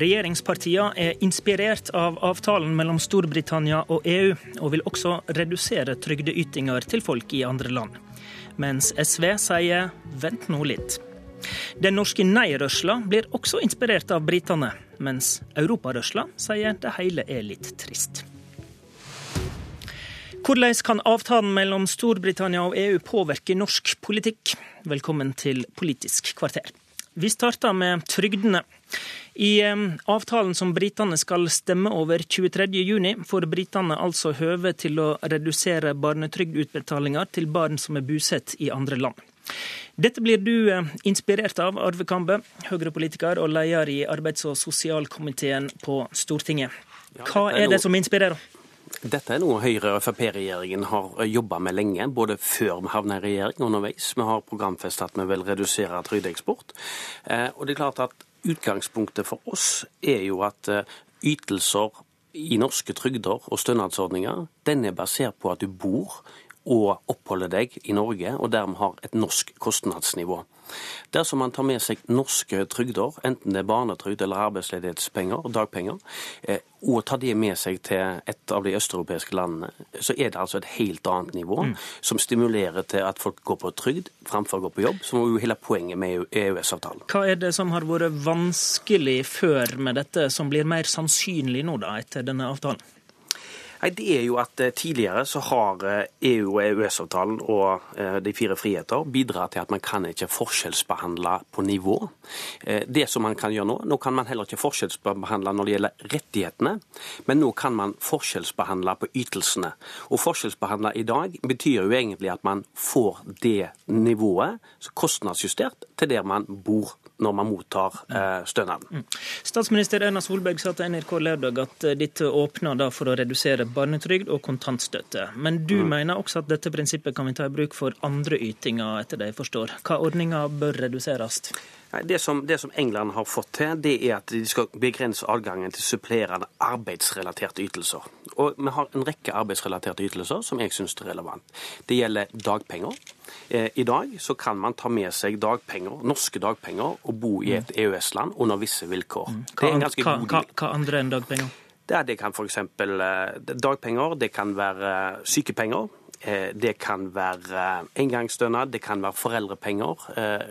Regjeringspartiene er inspirert av avtalen mellom Storbritannia og EU, og vil også redusere trygdeytinger til folk i andre land. Mens SV sier vent nå litt. Den norske nei-rørsla blir også inspirert av britene, mens europarørsla sier det hele er litt trist. Hvordan kan avtalen mellom Storbritannia og EU påvirke norsk politikk? Velkommen til Politisk kvarter. Vi starter med trygdene. I avtalen som britene skal stemme over 23.6, får britene altså høve til å redusere barnetrygdutbetalinger til barn som er bosatt i andre land. Dette blir du inspirert av, Arve Kambe, Høyre-politiker og leder i arbeids- og sosialkomiteen på Stortinget. Hva er det som inspirerer? Dette er noe Høyre- og Frp-regjeringen har jobba med lenge, både før vi havna i regjering og underveis. Vi har programfestet at vi vil redusere trygdeeksport. Og det er klart at Utgangspunktet for oss er jo at ytelser i norske trygder og stønadsordninger den er basert på at du bor og oppholder deg i Norge, og dermed har et norsk kostnadsnivå. Dersom man tar med seg norske trygder, enten det er barnetrygd eller arbeidsledighetspenger, dagpenger, og tar det med seg til et av de østeuropeiske landene, så er det altså et helt annet nivå mm. som stimulerer til at folk går på trygd framfor å gå på jobb, som er jo hele poenget med EØS-avtalen. Hva er det som har vært vanskelig før med dette, som blir mer sannsynlig nå da, etter denne avtalen? Nei, Det er jo at Tidligere så har EU- og EØS-avtalen og de fire friheter bidratt til at man kan ikke forskjellsbehandle på nivå. Det som man kan gjøre Nå nå kan man heller ikke forskjellsbehandle når det gjelder rettighetene, men nå kan man forskjellsbehandle på ytelsene. Og Forskjellsbehandle i dag betyr jo egentlig at man får det nivået kostnadsjustert til der man bor når man mottar eh, stønaden. Statsminister Erna Solberg sa til NRK lørdag at dette åpner for å redusere barnetrygd og kontantstøtte. Men du mm. mener også at dette prinsippet kan vi ta i bruk for andre ytinger, etter det jeg forstår. Hva ordninger bør reduseres? Det som, det som, England har fått til, det er at de skal begrense adgangen til supplerende arbeidsrelaterte ytelser. Og Vi har en rekke arbeidsrelaterte ytelser som jeg syns er relevant. Det gjelder dagpenger. I dag så kan man ta med seg dagpenger, norske dagpenger og bo i et EØS-land under visse vilkår. Hva, hva, hva, hva andre enn dagpenger? Det, det kan f.eks. dagpenger, det kan være sykepenger. Det kan være engangsstønad, det kan være foreldrepenger.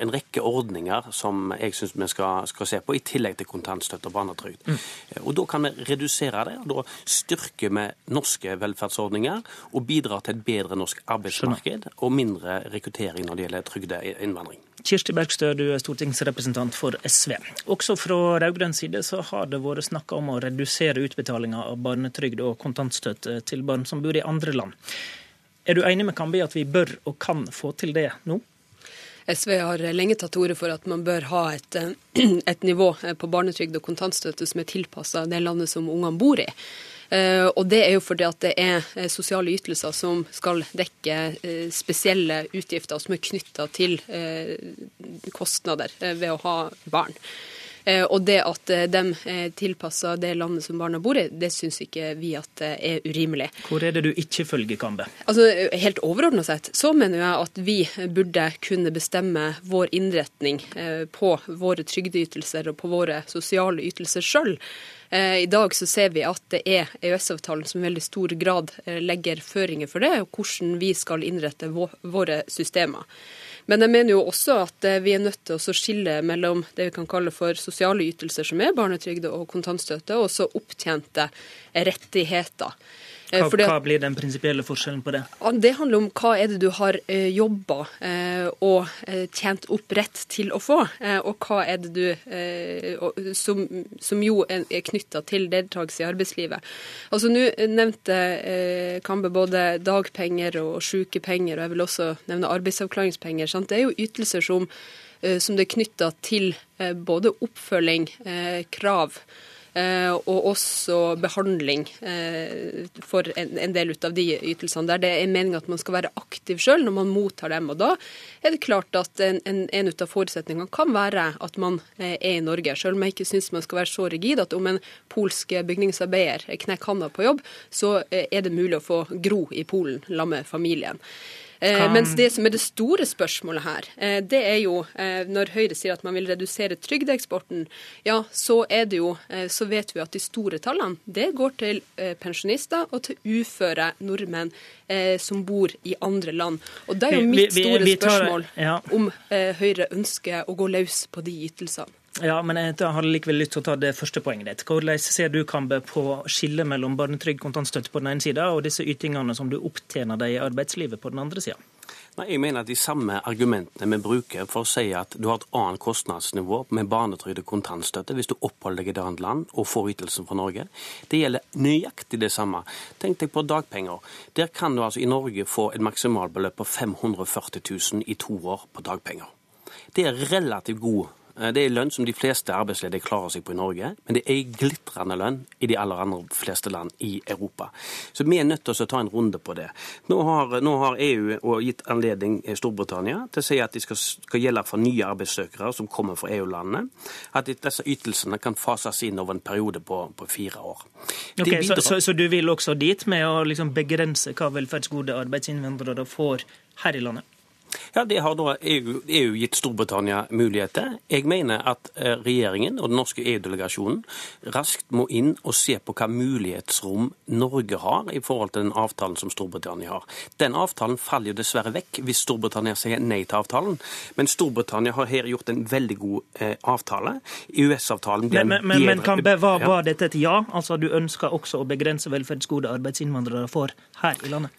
En rekke ordninger som jeg syns vi skal, skal, se på, i tillegg til kontantstøtte og barnetrygd. Mm. Og Da kan vi redusere det. og Da styrker vi norske velferdsordninger og bidrar til et bedre norsk arbeidsmarked og mindre rekruttering når det gjelder trygdeinnvandring. Kirsti Bergstø, du er stortingsrepresentant for SV. Også fra rød-grønn side så har det vært snakka om å redusere utbetalinga av barnetrygd og kontantstøtte til barn som bor i andre land. Er du enig med Kambi at vi bør og kan få til det nå? SV har lenge tatt til orde for at man bør ha et, et nivå på barnetrygd og kontantstøtte som er tilpassa det landet som ungene bor i. Og Det er jo fordi at det er sosiale ytelser som skal dekke spesielle utgifter som er knytta til kostnader ved å ha barn. Og det at de tilpasser det landet som barna bor i, det syns ikke vi at er urimelig. Hvor er det du ikke følger Kambe? Altså, Helt overordna sett så mener jeg at vi burde kunne bestemme vår innretning på våre trygdeytelser og på våre sosiale ytelser sjøl. I dag så ser vi at det er EØS-avtalen som i veldig stor grad legger føringer for det, og hvordan vi skal innrette våre systemer. Men jeg mener jo også at vi er nødt til å skille mellom det vi kan kalle for sosiale ytelser, som er barnetrygd og kontantstøtte, og så opptjente rettigheter. Hva, hva, blir den prinsipielle forskjellen på det? Det handler om hva er det du har jobba og tjent opp rett til å få, og hva er det du Som, som jo er knytta til deltakelse i arbeidslivet. Altså Nå nevnte Kambe både dagpenger og sykepenger, og jeg vil også nevne arbeidsavklaringspenger. Sant? Det er jo ytelser som, som det er knytta til både oppfølging, krav, og også behandling for en del av de ytelsene der det er meninga at man skal være aktiv sjøl når man mottar dem. og Da er det klart at en, en, av forutsetningene kan være at man er i Norge. Selv om jeg ikke syns man skal være så rigid at om en polsk bygningsarbeider knekker handa på jobb, så er det mulig å få gro i Polen sammen med familien. Eh, mens det som er det store spørsmålet her, eh, det er jo eh, når Høyre sier at man vil redusere trygdeeksporten, ja, så er det jo Så vet vi at de store tallene, det går til pensjonister og til uføre nordmenn som bor i andre land. Og det er jo mitt store spørsmål om Høyre ønsker å gå løs på de ytelsene. Ja, men jeg har likevel lyst til å ta det første poenget ditt. Hvordan ser du Kambe, på skillet mellom barnetrygd, kontantstøtte på den ene sida, og disse ytingene som du opptjener deg i arbeidslivet på den andre sida? Jeg mener at de samme argumentene vi bruker for å si at du har et annet kostnadsnivå med barnetrygd og kontantstøtte hvis du oppholder deg i et annet land og får ytelsen fra Norge, det gjelder nøyaktig det samme. Tenk deg på dagpenger. Der kan du altså i Norge få et maksimalbeløp på 540 000 i to år på dagpenger. Det er relativt god det er lønn som de fleste arbeidsledige klarer seg på i Norge, men det er glitrende lønn i de aller andre fleste land i Europa. Så vi er nødt til å ta en runde på det. Nå har, nå har EU gitt anledning Storbritannia til å si at de skal, skal gjelde for nye arbeidssøkere som kommer fra EU-landene. At disse ytelsene kan fases inn over en periode på, på fire år. Okay, så, så, så, du vil også dit med å liksom begrense hva velferdsgode arbeidsinnvandrere får her i landet? Ja, Det har da EU, EU, gitt Storbritannia mulighet til. Jeg mener at eh, regjeringen og den norske EU-delegasjonen raskt må inn og se på hva mulighetsrom Norge har i forhold til den avtalen som Storbritannia har. Den avtalen faller jo dessverre vekk hvis Storbritannia sier nei til avtalen. Men Storbritannia har her gjort en veldig god eh, avtale. EØS-avtalen blir men, men, men, men var, var, var dette et ja? Altså du ønsker også å begrense velferdsgode arbeidsinnvandrere for her i landet?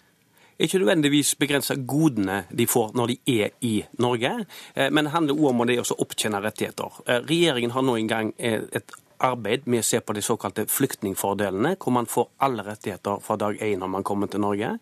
Ikke nødvendigvis begrensa godene de får når de er i Norge, eh, men det handler også om å opptjene rettigheter. Eh, regjeringen har nå engang eh, et arbeid med å se på de såkalte flyktningfordelene, hvor man får alle rettigheter fra dag én når man kommer til Norge.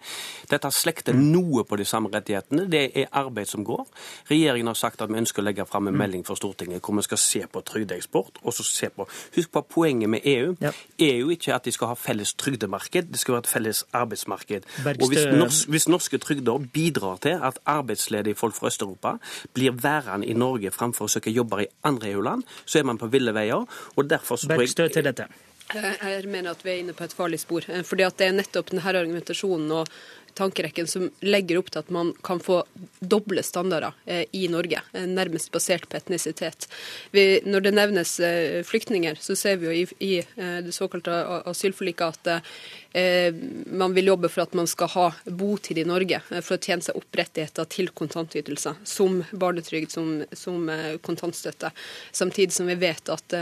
Dette slekter noe på de samme rettighetene. Det er arbeid som går. Regjeringen har sagt at vi ønsker å legge fram en mm. melding for Stortinget hvor vi skal se på trygdeeksport. og så se på, Husk på poenget med EU. Ja. EU ikke at de skal ha felles trygdemarked, det skal være et felles arbeidsmarked. Bergstø... Og hvis, norsk, hvis norske trygder bidrar til at arbeidsledige folk fra Øst-Europa blir værende i Norge framfor å søke jobber i andre EU-land, så er man på ville veier. og derfor Bergstø til dette. Jeg mener at vi er inne på et farlig spor. Eh, fordi at det er nettopp denne argumentasjonen og tankerekken som legger opp til at man kan få doble standarder eh, i Norge, eh, nærmest basert på etnisitet. Vi, når det nevnes flyktninger, så ser vi jo i, i det såkalte asylforliket at Eh, man vil jobbe for at man skal ha botid i Norge eh, for å tjene seg opp rettigheter til kontantytelser, som barnetrygd, som, som eh, kontantstøtte. Samtidig som vi vet at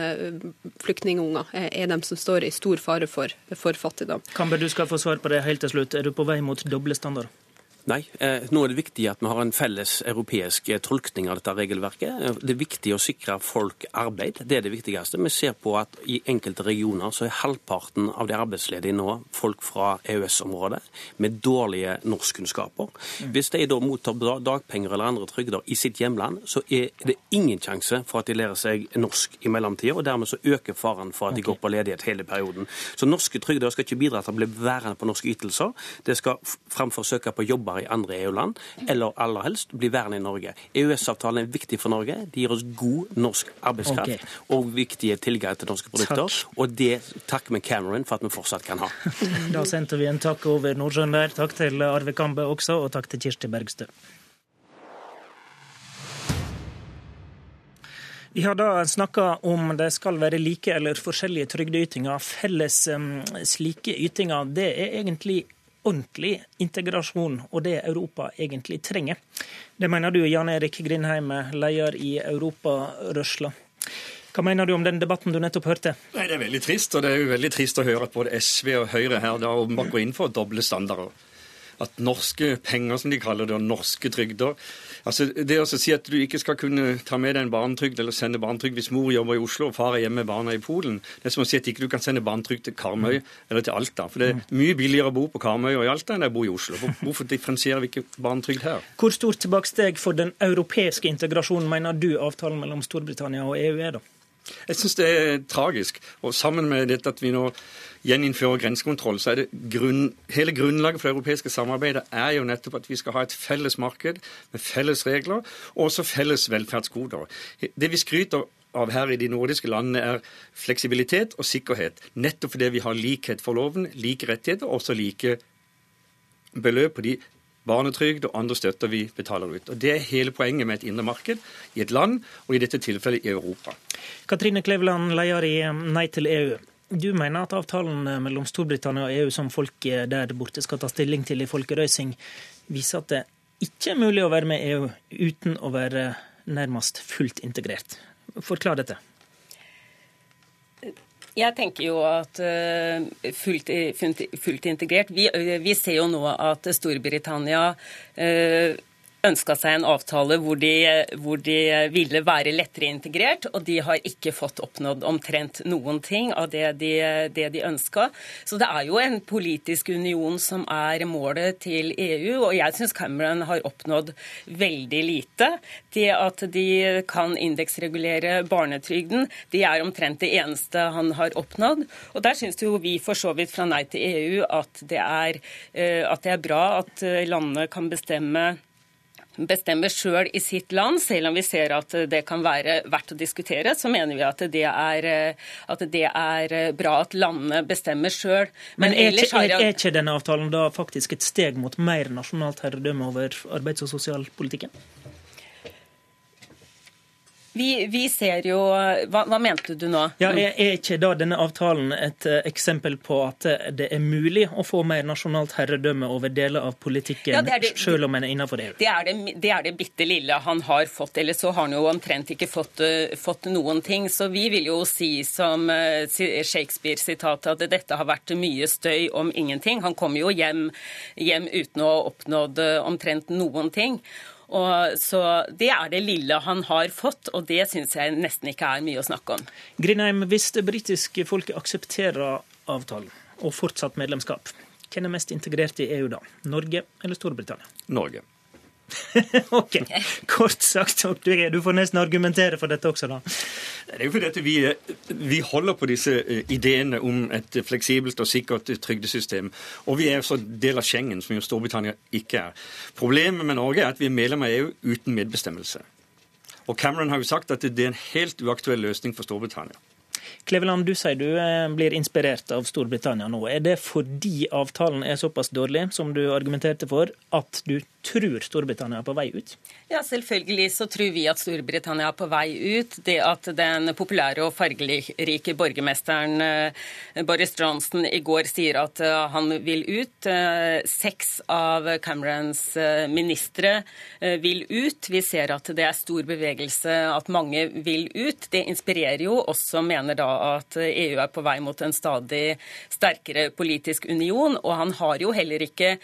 flyktningunger er dem som står i stor fare for, for fattigdom. Kamber, du skal få svar på det helt til slutt. Er du på vei mot doble standarder? Nei, eh, nå er det viktig at vi har en felles europeisk eh, tolkning av dette regelverket. Det er viktig å sikre folk arbeid, det er det viktigste. Vi ser på at i enkelte regioner så er halvparten av de arbeidsledige nå folk fra EØS-området med dårlige norskkunnskaper. Hvis de da mottar dagpenger eller andre trygder i sitt hjemland, så er det ingen sjanse for at de lærer seg norsk i mellomtida, og dermed så øker faren for at de går på ledighet hele perioden. Så norske trygder skal ikke bidra til å bli værende på norske ytelser. Det skal framfor søke på jobber i andre EU-land, eller aller helst bli værende i Norge. EØS-avtalen er viktig for Norge. De gir oss god norsk arbeidskraft okay. og viktige tilgang til norske produkter. Takk. Og det takker vi Cameron for at vi fortsatt kan ha. Da sendte vi en takk over Nordsjøen der. Takk til Arve Kambe også, og takk til Kirsti Bergstø. Vi har da snakka om det skal være like eller forskjellige trygdeytinger. Felles um, slike ytinger, det er egentlig ordentlig integrasjon, og det Europa egentlig trenger. Det mener du, Jan Erik Grindheim, leder i Europarørsla. Hva mener du om den debatten du nettopp hørte? Nei, Det er veldig trist, og det er jo veldig trist å høre at både SV og Høyre her da går inn for doble standarder. At norske penger, som de kaller det, og norske trygder, Altså, Det å si at du ikke skal kunne ta med deg en barnetrygd eller sende barnetrygd hvis mor jobber i Oslo og far er hjemme med barna i Polen, det er som å si at ikke du kan sende barnetrygd til Karmøy eller til Alta. For det er mye billigere å bo på Karmøy og i Alta enn å bo i Oslo. Hvorfor differensierer vi ikke barnetrygd her? Hvor stort tilbakesteg for den europeiske integrasjonen mener du avtalen mellom Storbritannia og EU er, da? Jeg syns det er tragisk. Og sammen med dette at vi nå gjeninnfører grensekontroll, så er det grunn, hele grunnlaget for det europeiske samarbeidet er jo nettopp at vi skal ha et felles marked med felles regler og også felles velferdsgoder. Det vi skryter av her i de nordiske landene, er fleksibilitet og sikkerhet. Nettopp fordi vi har likhet for loven, like rettigheter og også like beløp på de barnetrygd og andre støtter vi betaler ut. Og Det er hele poenget med et indre marked i et land, og i dette tilfellet i Europa. Katrine Kleveland, leder i Nei til EU. Du mener at avtalen mellom Storbritannia og EU som folk der borte skal ta stilling til i folkerøysing, viser at det ikke er mulig å være med EU uten å være nærmest fullt integrert. Forklar dette. Jeg tenker jo at uh, fullt, fullt, integrert. Vi, vi, ser jo nå at Storbritannia uh, ønska seg en avtale hvor de, hvor de, ville være lettere integrert, og de har ikke fått oppnådd omtrent noen ting av det de, det de ønska. Så det er jo en politisk union som er målet til EU, og jeg syns Cameron har oppnådd veldig lite. Det at de kan indeksregulere barnetrygden, det er omtrent det eneste han har oppnådd. Og der syns jo vi for så vidt fra Nei til EU at det er, eh, at det er bra at landene kan bestemme bestemmer sjøl i sitt land, selv om vi ser at det kan være verdt å diskutere, så mener vi at det er, at det er bra at landene bestemmer sjøl. Men, Men er, ikke, er, er ikke denne avtalen da faktisk et steg mot mer nasjonalt herredømme over arbeids- og sosialpolitikken? Vi, vi, ser jo hva, hva, mente du nå? Ja, er, er ikke da denne avtalen et uh, eksempel på at uh, det er mulig å få mer nasjonalt herredømme over deler av politikken, ja, det det, selv om en er innenfor EU? Det er det, det er det bitte lille han har fått. Eller så har han jo omtrent ikke fått, uh, fått noen ting. Så vi vil jo si som Shakespeare-sitatet at dette har vært mye støy om ingenting. Han kommer jo hjem, hjem uten å ha oppnådd omtrent noen ting. Og, så Det er det lille han har fått, og det syns jeg nesten ikke er mye å snakke om. Grindheim, hvis det britiske folket aksepterer avtalen og fortsatt medlemskap, hvem er mest integrert i EU da? Norge eller Storbritannia? Norge. ok, kort sagt. Du får nesten argumentere for dette også, da. Det er jo fordi vi, vi, holder på disse eh, ideene om et fleksibelt og sikkert trygdesystem. Og vi er også del av Schengen, som jo Storbritannia ikke er. Problemet med Norge er at vi er medlem av EU uten medbestemmelse. Og Cameron har jo sagt at det er en helt uaktuell løsning for Storbritannia. Kleveland, du sier du eh, blir inspirert av Storbritannia nå. Er det fordi avtalen er såpass dårlig, som du argumenterte for, at du tror Storbritannia er på vei ut? Ja, selvfølgelig så tror vi at Storbritannia er på vei ut. Det at den populære og fargerike borgermesteren eh, Boris Johnson i går sier at eh, han vil ut. Eh, seks av Camerons ministre vil ut. Vi ser at det er stor bevegelse, at mange vil ut. Det inspirerer jo oss som mener da at EU er på vei mot en stadig sterkere politisk union. Og han har jo heller ikke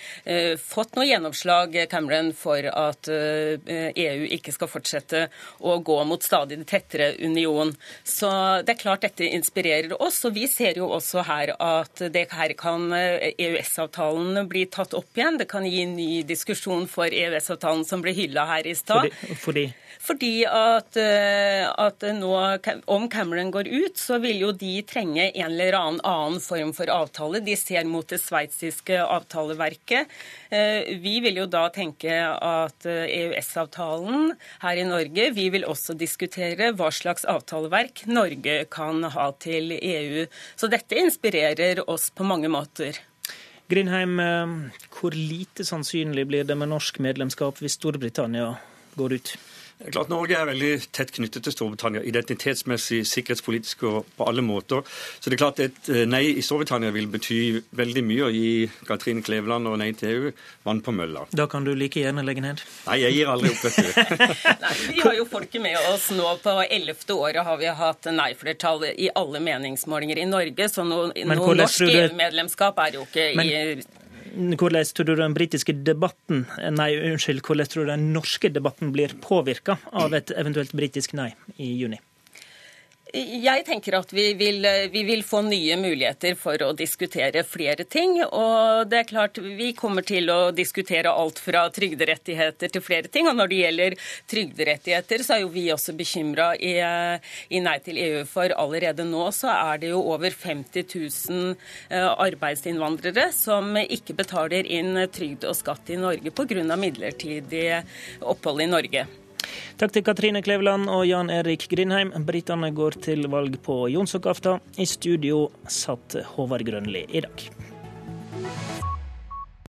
fått noe gjennomslag Cameron for at EU eh, e ikke skal fortsette å gå mot stadig tettere union. Så det er klart dette inspirerer oss. Og vi ser jo også her at det her kan EØS-avtalen eh, e bli tatt opp igjen. Det kan gi en ny diskusjon for EØS-avtalen som ble hylla her i stad. Fordi, fordi? fordi at, eh, at, nå, om Cameron går ut, så vil jo de trenge en eller annen annen form for avtale. De ser mot det sveitsiske avtaleverket. Vi vil jo da tenke at EØS-avtalen her i Norge Vi vil også diskutere hva slags avtaleverk Norge kan ha til EU. Så dette inspirerer oss på mange måter. Grindheim, eh, hvor lite sannsynlig blir det med norsk medlemskap hvis Storbritannia går ut? Det er klart Norge er veldig tett knyttet til Storbritannia identitetsmessig, sikkerhetspolitisk og på alle måter. Så det er klart et eh, nei i Storbritannia vil bety veldig mye å gi Katrine Kleveland og nei til EU vann på mølla. Da kan du like gjerne legge ned? Nei, jeg gir aldri opp, vet du. nei, vi har jo folket med oss nå. På ellevte året har vi hatt nei-flertall i alle meningsmålinger i Norge, så noe, noe norsk EU-medlemskap er jo ikke Men... i hvordan tror du den britiske debatten, nei, unnskyld, hvordan tror du den norske debatten blir påvirka av et eventuelt britisk nei i juni? Jeg tenker at vi vil, vi vil, få nye muligheter for å diskutere flere ting. Og det er klart, vi kommer til å diskutere alt fra trygderettigheter til flere ting. Og når det gjelder trygderettigheter, så er jo vi også bekymra i, i, Nei til EU. For allerede nå så er det jo over 50 000 eh, arbeidsinnvandrere som ikke betaler inn trygd og skatt i Norge pga. midlertidig opphold i Norge. Takk til Katrine Kleveland og Jan Erik Grindheim. Britene går til valg på jonsokaften. I studio satt Håvard Grønli i dag.